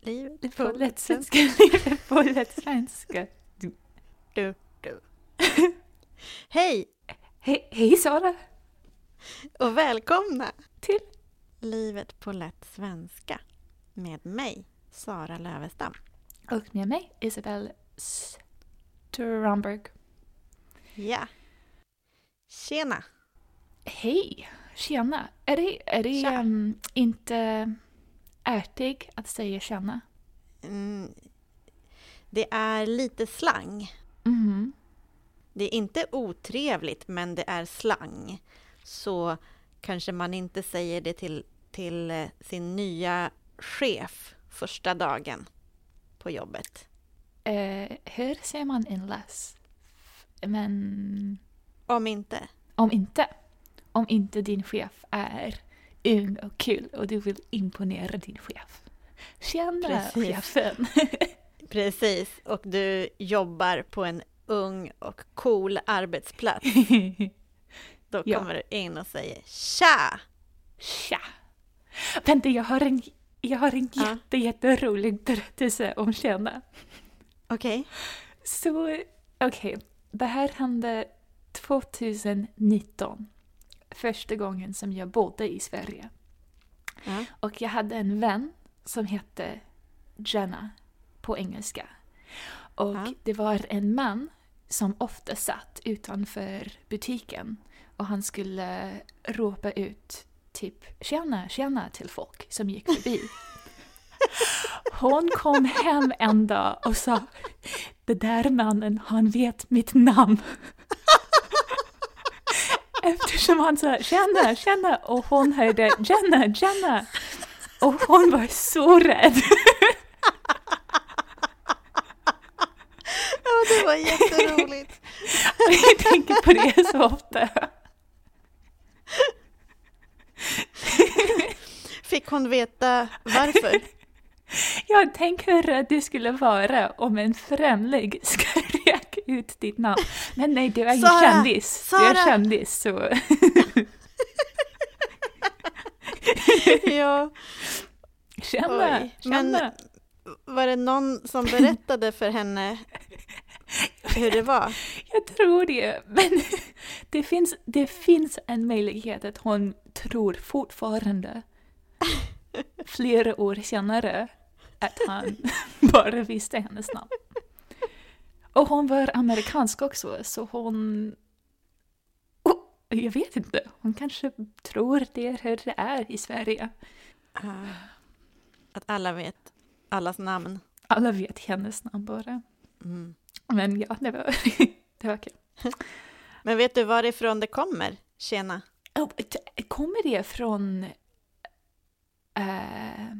Livet På lätt svenska. Livet på lätt svenska. Du, du. Hej Hej, hej Sara! och välkomna Till Livet på lätt svenska med mig, Sara Lövestam. och med mig Isabel Stromberg. Ja. Tjena! Hej! Tjena! Är det, är det ehm, inte ärtig att säga tjena? Mm, det är lite slang. Mhm. Det är inte otrevligt, men det är slang. Så kanske man inte säger det till, till eh, sin nya chef första dagen på jobbet. Eh, hur ser man en läs? Men Om inte. om inte, om inte din chef är ung och kul och du vill imponera din chef. Tjena Precis. chefen! Precis, och du jobbar på en ung och cool arbetsplats. Då Ja. kommer du in och säger Tja! Tja! Vänta, jag har en, jag har en Ja. jätte, jätterolig berättelse om tjena. Okej. Så, okej. Det här hände 2019. Första gången som jag bodde i Sverige. Ja. Och jag hade en vän som hette Jenna på engelska. Och Ja. det var en man som ofta satt utanför butiken och han skulle ropa ut typ tjena, tjena till folk som gick förbi. Hon kom hem en dag och sa det där mannen, han vet mitt namn. Eftersom han sa tjena, tjena och hon hörde Jenna, Jenna. Och hon var så rädd. ja, det var jätteroligt. Jag tänker på det så ofta. Fick hon veta varför? Jag tänker hur rädd det skulle vara om en främling ska ut ditt namn. Men nej, du är ju Sara! kändis. Du är Sara! kändis så... ja, Oj, tjena. men- var det någon som berättade för henne hur det var? Jag tror det. Men det finns, det finns en möjlighet att hon tror fortfarande, flera år senare, att han bara visste hennes namn. Och hon var amerikansk också, så hon... Oh, jag vet inte, hon kanske tror det är hur det är i Sverige. Ah, Att alla vet allas namn. Alla vet hennes namn bara. Mm. Men ja, det var, det var kul. Men vet du varifrån det kommer? Tjena. Oh, kommer det från... Eh,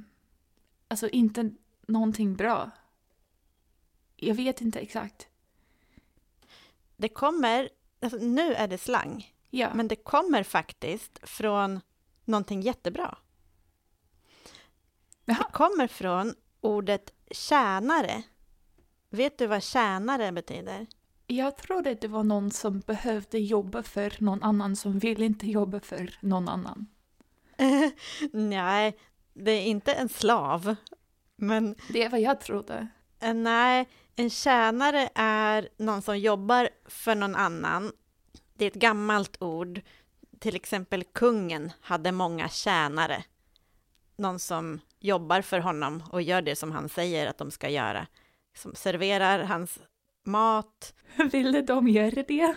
alltså inte någonting bra? Jag vet inte exakt. Det kommer, alltså, nu är det slang, Ja. men det kommer faktiskt från någonting jättebra. Jaha. Det kommer från ordet tjänare. Vet du vad tjänare betyder? Jag trodde det var någon som behövde jobba för någon annan som vill inte jobba för någon annan. nej, det är inte en slav. Men Det är vad jag trodde. eh, nej, en tjänare är någon som jobbar för någon annan. Det är ett gammalt ord. Till exempel kungen hade många tjänare. Någon som jobbar för honom och gör det som han säger att de ska göra. Som serverar hans mat. Ville de göra det?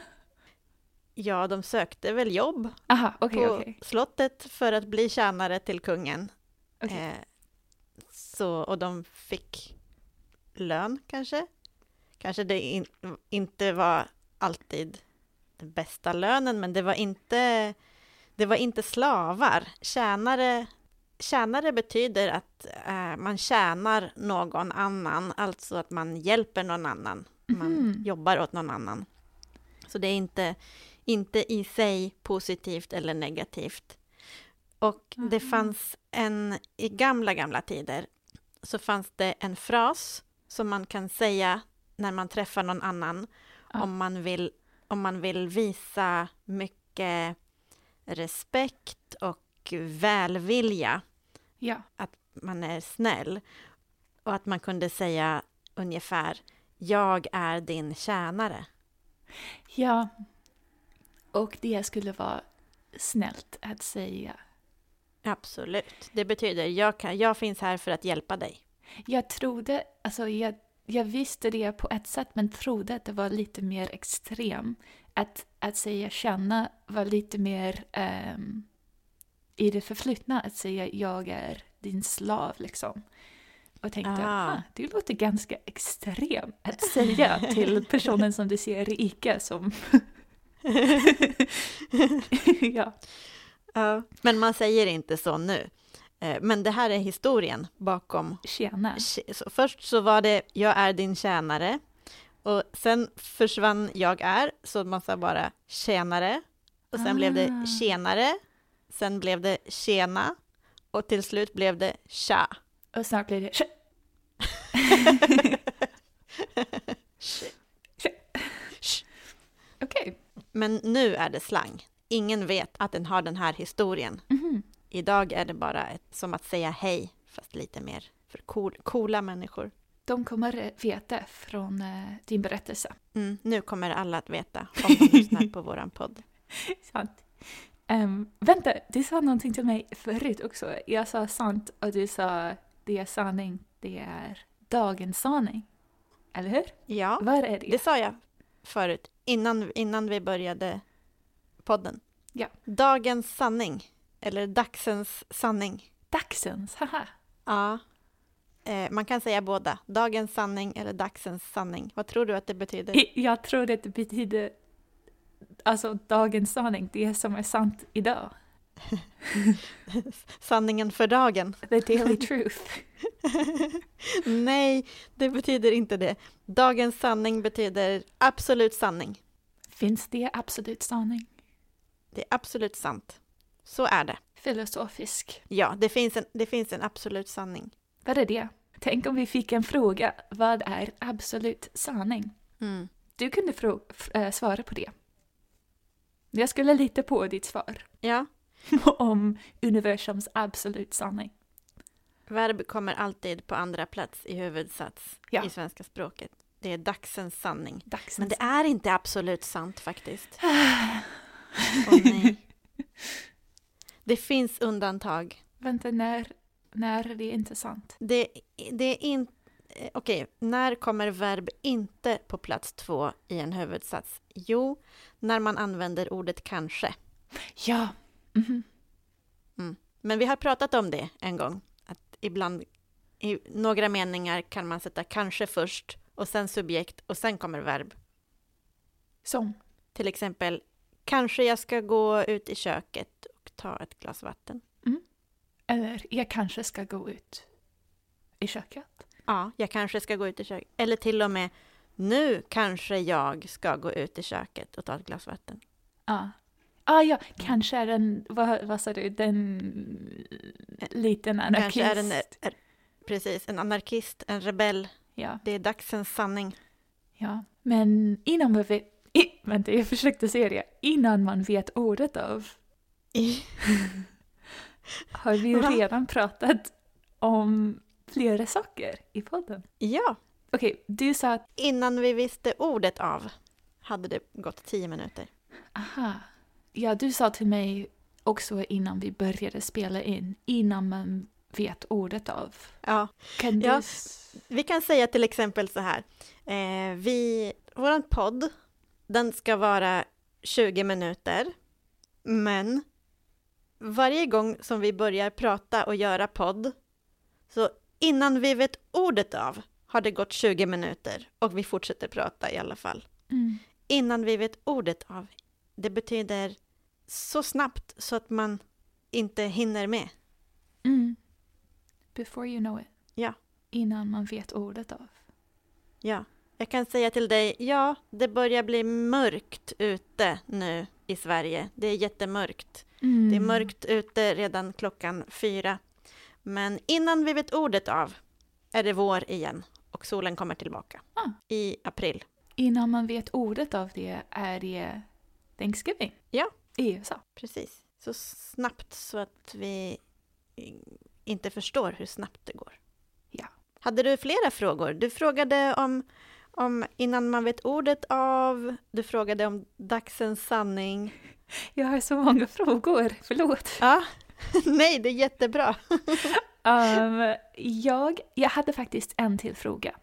Ja, de sökte väl jobb Aha, okej, på okej. slottet för att bli tjänare till kungen. Okej. Eh, så, och de fick lön kanske? Kanske det in, inte var alltid den bästa lönen, men det var inte, det var inte slavar. Tjänare, tjänare betyder att eh, man tjänar någon annan, alltså att man hjälper någon annan. Man Mhm. jobbar åt någon annan. Så det är inte, inte i sig positivt eller negativt. Och det Mhm. fanns en, i gamla, gamla tider, så fanns det en fras som man kan säga när man träffar någon annan, Ja. om, man vill, om man vill visa mycket respekt och välvilja. Ja. Man är snäll. Och att man kunde säga ungefär Jag är din tjänare. Ja. Och det skulle vara snällt att säga. Absolut. Det betyder jag, kan, jag finns här för att hjälpa dig. Jag trodde, alltså jag, jag visste det på ett sätt men trodde att det var lite mer extrem. Att, att säga känna var lite mer ehm, i det förflutna, att säga jag är din slav liksom. Och tänkte, Ah. ah, det låter ganska extremt att säga till personen som du ser i ICA som... ja. Ja. Men man säger inte så nu. Eh, Men det här är historien bakom. Tjena. Så först så var det jag är din tjänare. Och sen försvann jag är, så man sa bara tjänare. Och sen blev det Ah. tjenare. Sen blev det tjena. Och till slut blev det tja. Och snart blir det tja. Okej. Men nu är det slang. Ingen vet att den har den här historien. Mhm. Idag är det bara ett, som att säga hej, fast lite mer för cool, coola människor. De kommer veta från eh, din berättelse. Mm, nu kommer alla att veta om de lyssnar på våran podd. Sant. Ehm, vänta, du sa någonting till mig förut också. Jag sa sant och du sa det är sanning, det är dagens sanning. Eller hur? Ja, Vad är det? det sa jag förut, innan, innan vi började podden. Ja. Dagens sanning, eller dagsens sanning. Dagsens, haha. Ja, eh, man kan säga båda. Dagens sanning eller dagsens sanning. Vad tror du att det betyder? Jag tror att det betyder alltså dagens sanning, det som är sant idag. Sanningen för dagen. The daily truth. Nej, det betyder inte det. Dagens sanning betyder absolut sanning. Finns det absolut sanning? Det är absolut sant. Så är det. Filosofisk. Ja, det finns en, det finns en absolut sanning. Vad är det? Tänk om vi fick en fråga. Vad är absolut sanning? Mm. Du kunde äh, svara på det. Jag skulle lita på ditt svar Ja, om universums absolut sanning. verb kommer alltid på andra plats i huvudsats Ja. i svenska språket. Det är dagsens sanning. Dagsens Men det är inte absolut sant faktiskt. Åh nej. Det finns undantag. Vänta, när, när är det inte sant? Det, det är inte... Okej, när kommer verb inte på plats två i en huvudsats? Jo, när man använder ordet kanske. Ja. Mhm. Men vi har pratat om det en gång. Att ibland, i några meningar kan man sätta kanske först och sen subjekt och sen kommer verb. Som. Till exempel, kanske jag ska gå ut i köket ta ett glas vatten. Eller jag kanske ska gå ut i köket. Ja, jag kanske ska gå ut i köket. Eller till och med, nu kanske jag ska gå ut i köket och ta ett glas vatten. Ja. Ah, ja, kanske är den, vad, vad sa du, den liten anarkist. Kanske är en, är, precis, en anarkist, en rebell. Ja, Det är dagsens sanning. ja. Men innan man vet, i, vänta jag försökte säga det, innan man vet ordet av har vi redan pratat om flera saker i podden. Ja, Okej, du sa att, innan vi visste ordet av hade det gått tio minuter. aha, ja du sa till mig också innan vi började spela in, innan man vet ordet av. Ja, Kan du... Ja. vi kan säga till exempel så här. Eh, vi, våran podd, den ska vara 20 minuter. Men varje gång som vi börjar prata och göra podd, så innan vi vet ordet av har det gått 20 minuter och vi fortsätter prata i alla fall. Mm. Innan vi vet ordet av, det betyder så snabbt så att man inte hinner med. Mm. Before you know it. Ja. Innan man vet ordet av. Ja, jag kan säga till dig, ja, det börjar bli mörkt ute nu i Sverige. Det är jättemörkt. Mm. Det är mörkt ute redan klockan fyra. Men innan vi vet ordet av är det vår igen och solen kommer tillbaka Ah. i april. Innan man vet ordet av det är det Thanksgiving. Ja. I USA. Precis. Så snabbt så att vi inte förstår hur snabbt det går. Ja. Hade du flera frågor? Du frågade om, om innan man vet ordet av, du frågade om dagsens sanning. Jag har så många frågor, förlåt. Ja, nej, det är jättebra. Um, jag, jag hade faktiskt en till fråga.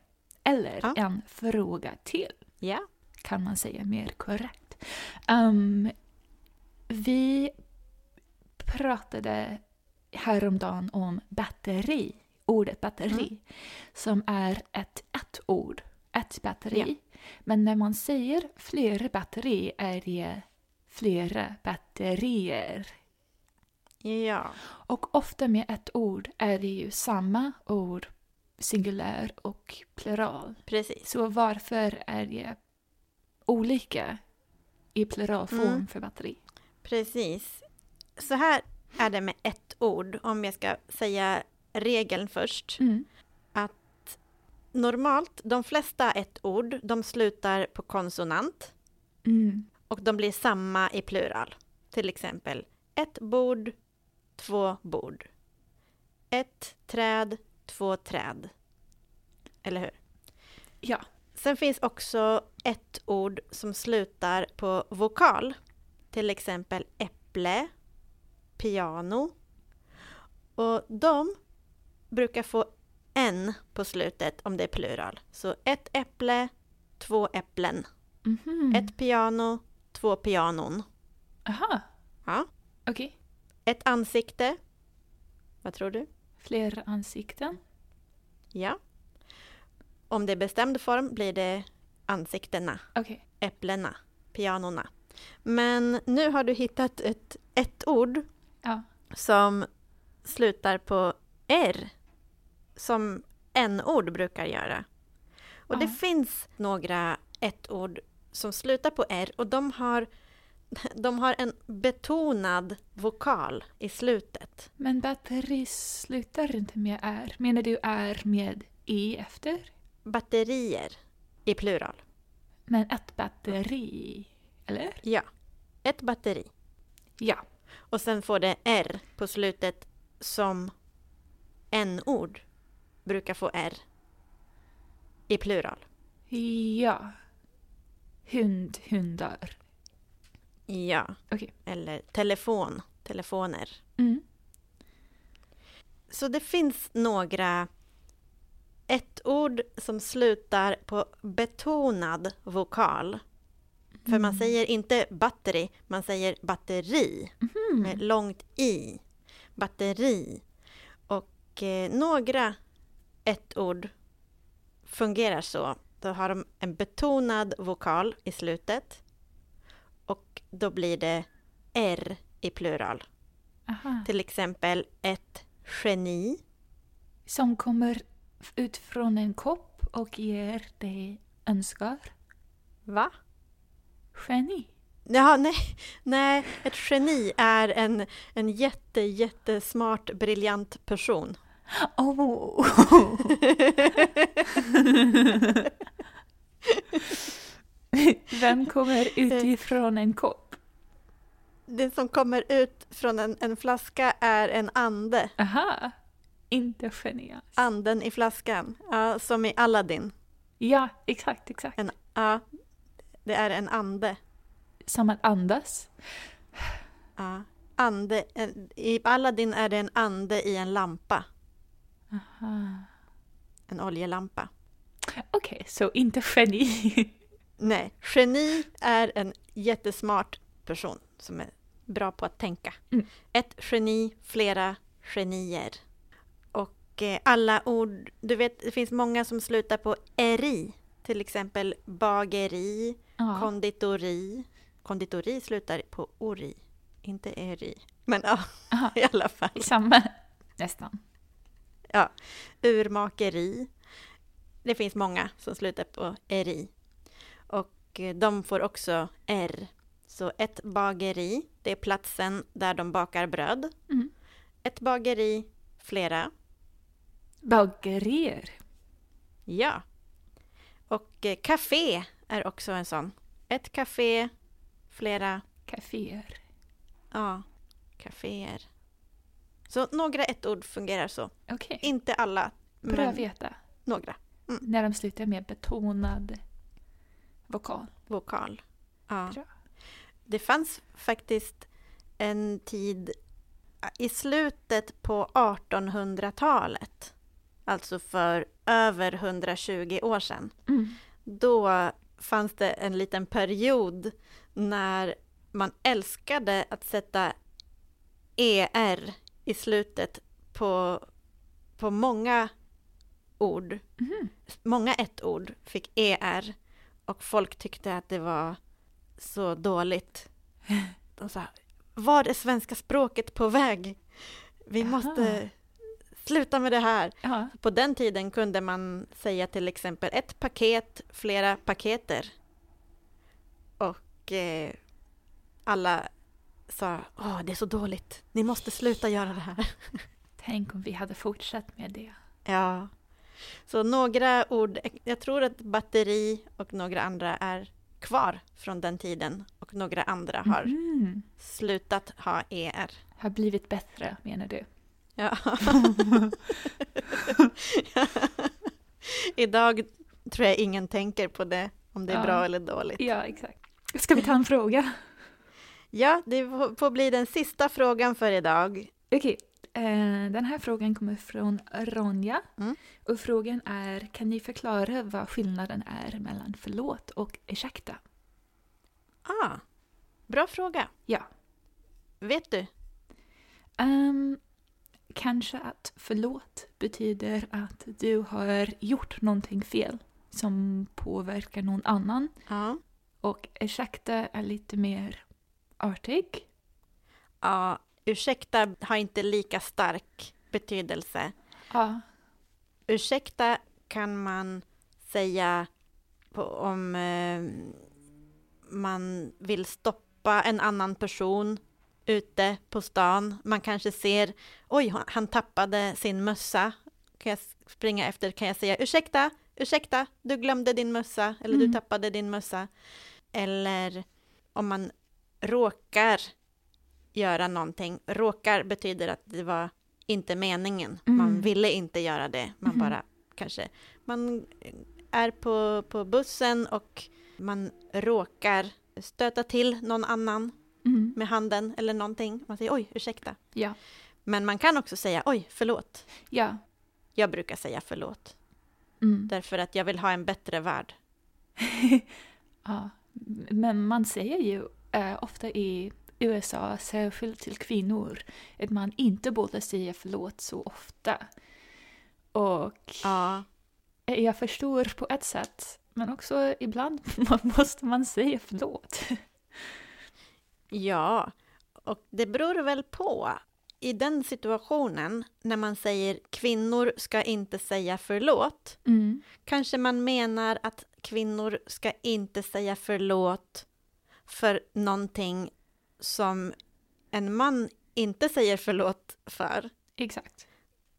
Eller Ja. en fråga till, Ja. kan man säga mer korrekt. Um, vi pratade häromdagen om batteri, ordet batteri, Mm. som är ett ett ord, ett batteri. Ja. Men när man säger flera batteri är det flera batterier. Ja, Och ofta med ett ord är det ju samma ord, singulär och plural. precis. Så varför är det olika i pluralform Mm. för batteri? Precis. Så här är det med ett ord, om jag ska säga regeln först. Mm. Normalt, de flesta ett ord, de slutar på konsonant Mm. Och de blir samma i plural. Till exempel ett bord, två bord. Ett träd, två träd. Eller hur? Ja. Sen finns också ett ord som slutar på vokal. Till exempel äpple, piano. Och de brukar få en på slutet om det är plural. Så ett äpple, två äpplen. Mhm. Ett piano, två pianon. Aha, Ja. okej. Ett ansikte. Vad tror du? Flera ansikten. Ja. Om det är bestämd form blir det ansiktena. Okej. äpplena, pianorna. Men nu har du hittat ett, ett ord Ja. som slutar på R, som en ord brukar göra. Och det Ja. finns några ett ord som slutar på R och de har, de har en betonad vokal i slutet. Men batteri slutar inte med R. Menar du R med i efter? Batterier i plural. Men ett batteri, eller? Ja, ett batteri. Ja. Och sen får det R på slutet som en ord brukar få R i plural. Ja. Hund, hundar. Ja. Okej. Eller telefon, telefoner. Mm. Så det finns några ett ord som slutar på betonad vokal. För man Mm. säger inte batteri, man säger batteri. Mhm. med långt i. Batteri. Och eh, några ett ord fungerar så. Då har de en betonad vokal i slutet. Och då blir det R i plural. Aha. Till exempel ett geni. Som kommer ut från en kopp och ger dig önskar. Va? Geni. Ja, nej, nej, ett geni är en, en jätte, jättesmart, briljant person. Oh. Vem kommer utifrån en kopp? Det som kommer ut från en, en flaska är en ande. Aha. Inte geni alls. Anden i flaskan, ja, som i Aladdin. Ja, exakt, exakt. En, ja, det är en ande. Som att andas. Ja. Ande, I Aladdin är det en ande i en lampa, Aha. en oljelampa. Okej, så inte geni. Nej, geni är en jättesmart person som är bra på att tänka. Mm. Ett geni, flera genier. Och eh, alla ord, du vet det finns många som slutar på eri. Till exempel bageri, Ja. konditori. Konditori slutar på ori, inte eri. Men ja, Aha. i alla fall. Samma. Nästan. Urmakeri. Det finns många som slutar på eri. Och eh, de får också R. Så ett bageri, det är platsen där de bakar bröd. Mm. Ett bageri, flera. Bagerier. Ja. Och eh, café är också en sån. Ett café, flera. Kaféer. Ja. kaféer. Så några ett-ord fungerar så. Okej, Inte alla, bra men veta. några. När de slutar med betonad vokal. Vokal. Ja. Bra. Det fanns faktiskt en tid i slutet på 1800-talet, alltså för över 120 år sedan. Mm. Då fanns det en liten period när man älskade att sätta ER i slutet på, på många ord. Mhm. Många ett-ord fick ER och folk tyckte att det var så dåligt. De sa, var är svenska språket på väg? Vi Jaha. måste sluta med det här. Ja, På den tiden kunde man säga till exempel ett paket, flera paketer. Och eh, alla sa, åh det är så dåligt, ni måste sluta göra det här. tänk om vi hade fortsatt med det. Ja. Så några ord, jag tror att batteri och några andra är kvar från den tiden och några andra har Mhm. slutat ha ER. Har blivit bättre menar du? Ja. Idag tror jag ingen tänker på det, om det är Ja. bra eller dåligt. Ja, exakt. Ska vi ta en fråga? Ja, det får- bli den sista frågan för idag. Okej, eh, den här frågan kommer från Ronja. Mm. Och frågan är, kan ni förklara vad skillnaden är mellan förlåt och ursäkta? Ah, bra fråga. Ja. Vet du? Ehm, kanske att förlåt betyder att du har gjort någonting fel som påverkar någon annan. Ja. Och ursäkta är lite mer artig. ja. Ursäkta har inte lika stark betydelse. Ja. Ursäkta kan man säga på, om eh, man vill stoppa en annan person ute på stan. Man kanske ser, oj, han- tappade sin mössa. Kan jag springa efter, kan jag säga ursäkta, ursäkta, du glömde din mössa, eller Mm. du tappade din mössa. Eller om man råkar göra någonting. Råkar betyder att det var inte meningen. Man Mm. ville inte göra det. Man Mhm. bara kanske, man är på, på bussen och man råkar stöta till någon annan Mm. med handen eller någonting. Man säger oj, ursäkta. Ja. Men man kan också säga oj, förlåt. Ja. Jag brukar säga förlåt. Mm. Därför att jag vill ha en bättre värld. ja. Men man säger ju eh, ofta i USA, särskilt till kvinnor, att man inte borde säga förlåt så ofta. Och Ja, jag förstår på ett sätt, men också ibland måste man säga förlåt. ja. Och det beror väl på. I den situationen, när man säger kvinnor ska inte säga förlåt, Mm. Kanske man menar att kvinnor ska inte säga förlåt för någonting som en man inte säger förlåt för. Exakt.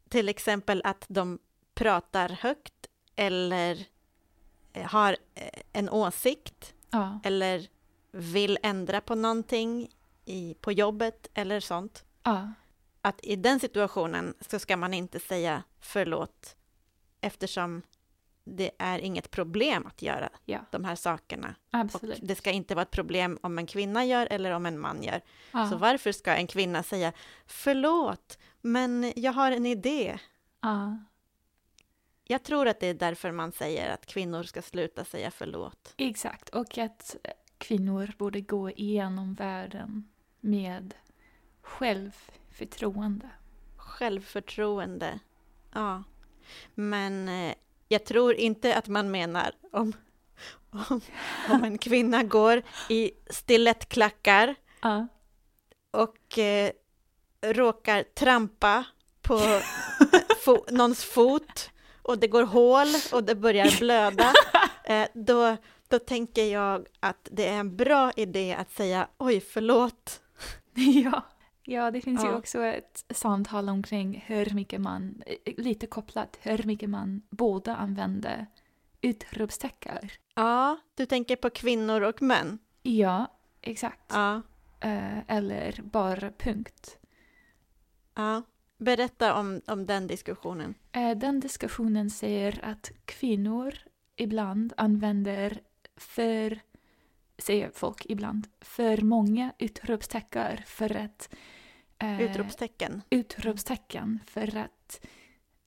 Till exempel att de pratar högt eller eh, har eh, en åsikt Ja. eller vill ändra på någonting i, på jobbet eller sånt. Ja. Att i den situationen så ska man inte säga förlåt eftersom det är inget problem att göra Ja. de här sakerna. Och Absolut. det ska inte vara ett problem om en kvinna gör eller om en man gör. Ja. Så varför ska en kvinna säga förlåt, men jag har en idé. Ja. Jag tror att det är därför man säger att kvinnor ska sluta säga förlåt. Exakt. Och att kvinnor borde gå igenom världen med självförtroende. Självförtroende. Ja. Men eh, jag tror inte att man menar om, om, om en kvinna går i stilettklackar Ja. och eh, råkar trampa på fo någons fot och det går hål och det börjar blöda, eh, då, då tänker jag att det är en bra idé att säga oj, förlåt. ja. Ja, det finns ju Ja. också ett samtal omkring hur mycket man, eh, lite kopplat, hur mycket man borde använda utropstecken. Ja, du tänker på kvinnor och män. Ja, exakt. Ja, eh, eller bara punkt. Ja. Berätta om, om den diskussionen. Eh, Den diskussionen säger att kvinnor ibland använder för, säger folk ibland, för många utropstecken för att eh, Utropstecken. utropstecken för att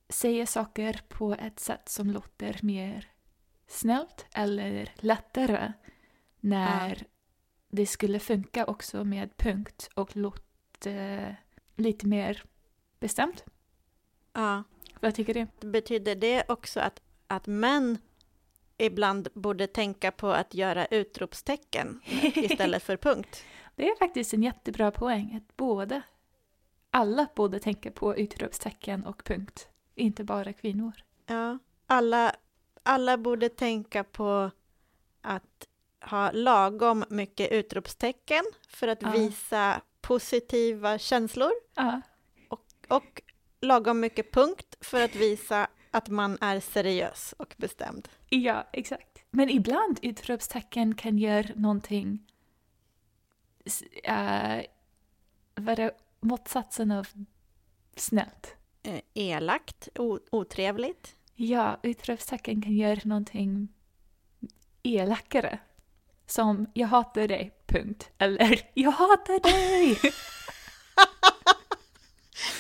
säga saker på ett sätt som låter mer snällt eller lättare när det skulle funka också med punkt och låta lite mer bestämt. Ja. Vad tycker du? Betyder det också att, att män ibland borde tänka på att göra utropstecken istället för punkt? Det är faktiskt en jättebra poäng att båda, alla borde tänka på utropstecken och punkt, inte bara kvinnor. Ja. Alla, alla borde tänka på att ha lagom mycket utropstecken för att Ja. visa positiva känslor Ja, och lagom mycket punkt för att visa att man är seriös och bestämd. Ja exakt. Men ibland utropstecken kan göra någonting, äh, vad är motsatsen av snällt? Eh, elakt, otrevligt. Ja, utropstecken kan göra någonting elakare. Som jag hatar dig, punkt. Eller jag hatar dig!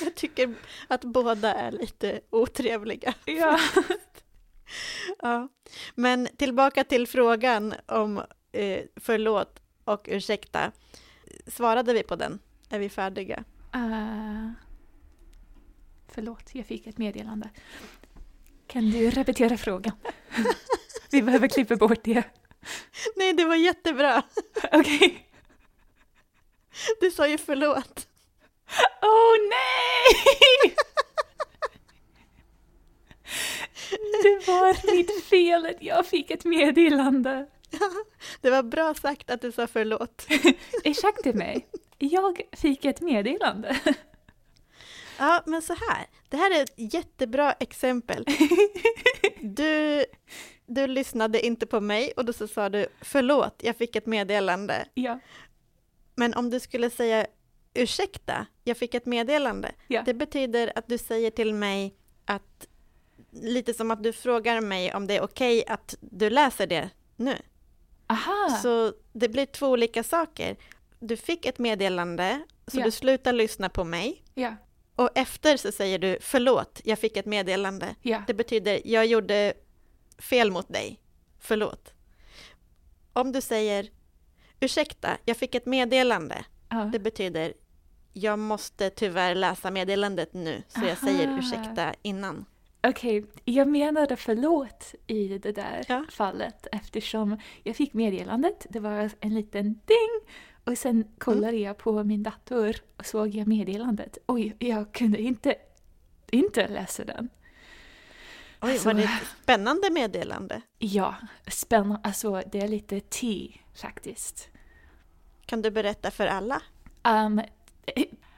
Jag tycker att båda är lite otrevliga. ja. Ja. Men tillbaka till frågan om eh, förlåt och ursäkta. Svarade vi på den? Är vi färdiga? Uh, förlåt, jag fick ett meddelande. Kan du repetera frågan? Vi behöver klippa bort det. Nej, det var jättebra. Okej. Du sa ju förlåt. Åh nej! Det var mitt fel att jag fick ett meddelande. Det var bra sagt att du sa förlåt. Ursäkta mig, jag fick ett meddelande. Ja, men så här. Det här är ett jättebra exempel. Du, du lyssnade inte på mig och då så sa du förlåt, jag fick ett meddelande. Ja, Men om du skulle säga ursäkta, jag fick ett meddelande. Ja. Det betyder att du säger till mig att lite som att du frågar mig om det är okej att du läser det nu. aha. Så det blir två olika saker. Du fick ett meddelande, så Ja. du slutar lyssna på mig. Ja, Och efter så säger du förlåt, jag fick ett meddelande. ja, Det betyder jag gjorde fel mot dig. Förlåt. Om du säger ursäkta, jag fick ett meddelande. ja. Det betyder jag måste tyvärr läsa meddelandet nu, så jag säger Aha. ursäkta innan. Okej, jag menade förlåt i det där Ja. fallet eftersom jag fick meddelandet, det var en liten ding och sen kollade Mm. jag på min dator och såg jag meddelandet. Oj, jag kunde inte, inte läsa den. Oj, Alltså- var det ett spännande meddelande? Ja, spännande, alltså det är lite T faktiskt. Kan du berätta för alla? Um,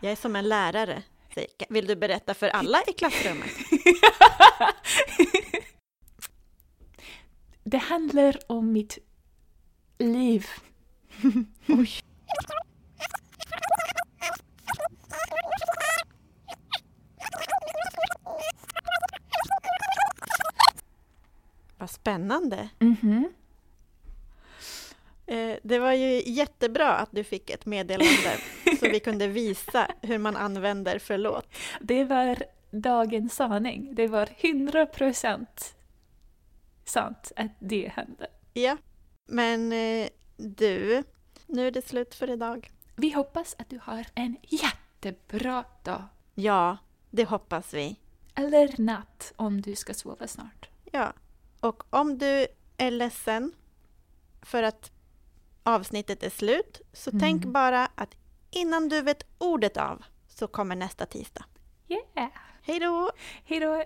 Jag är som en lärare. Säger, Vill du berätta för alla i klassrummet? det handlar om mitt liv. Vad spännande! Mhm. Eh, Det var ju jättebra att du fick ett meddelande så vi kunde visa hur man använder förlåt. Det var dagens sanning. Det var 100 procent sant att det hände. Ja, men eh, du, nu är det slut för idag. Vi hoppas att du har en jättebra dag. Ja, det hoppas vi. Eller natt om du ska sova snart. Ja, och om du är ledsen för att avsnittet är slut, så Mm. tänk bara att innan du vet ordet av så kommer nästa tisdag. Yeah! Hej då! Hej då!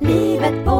Livet på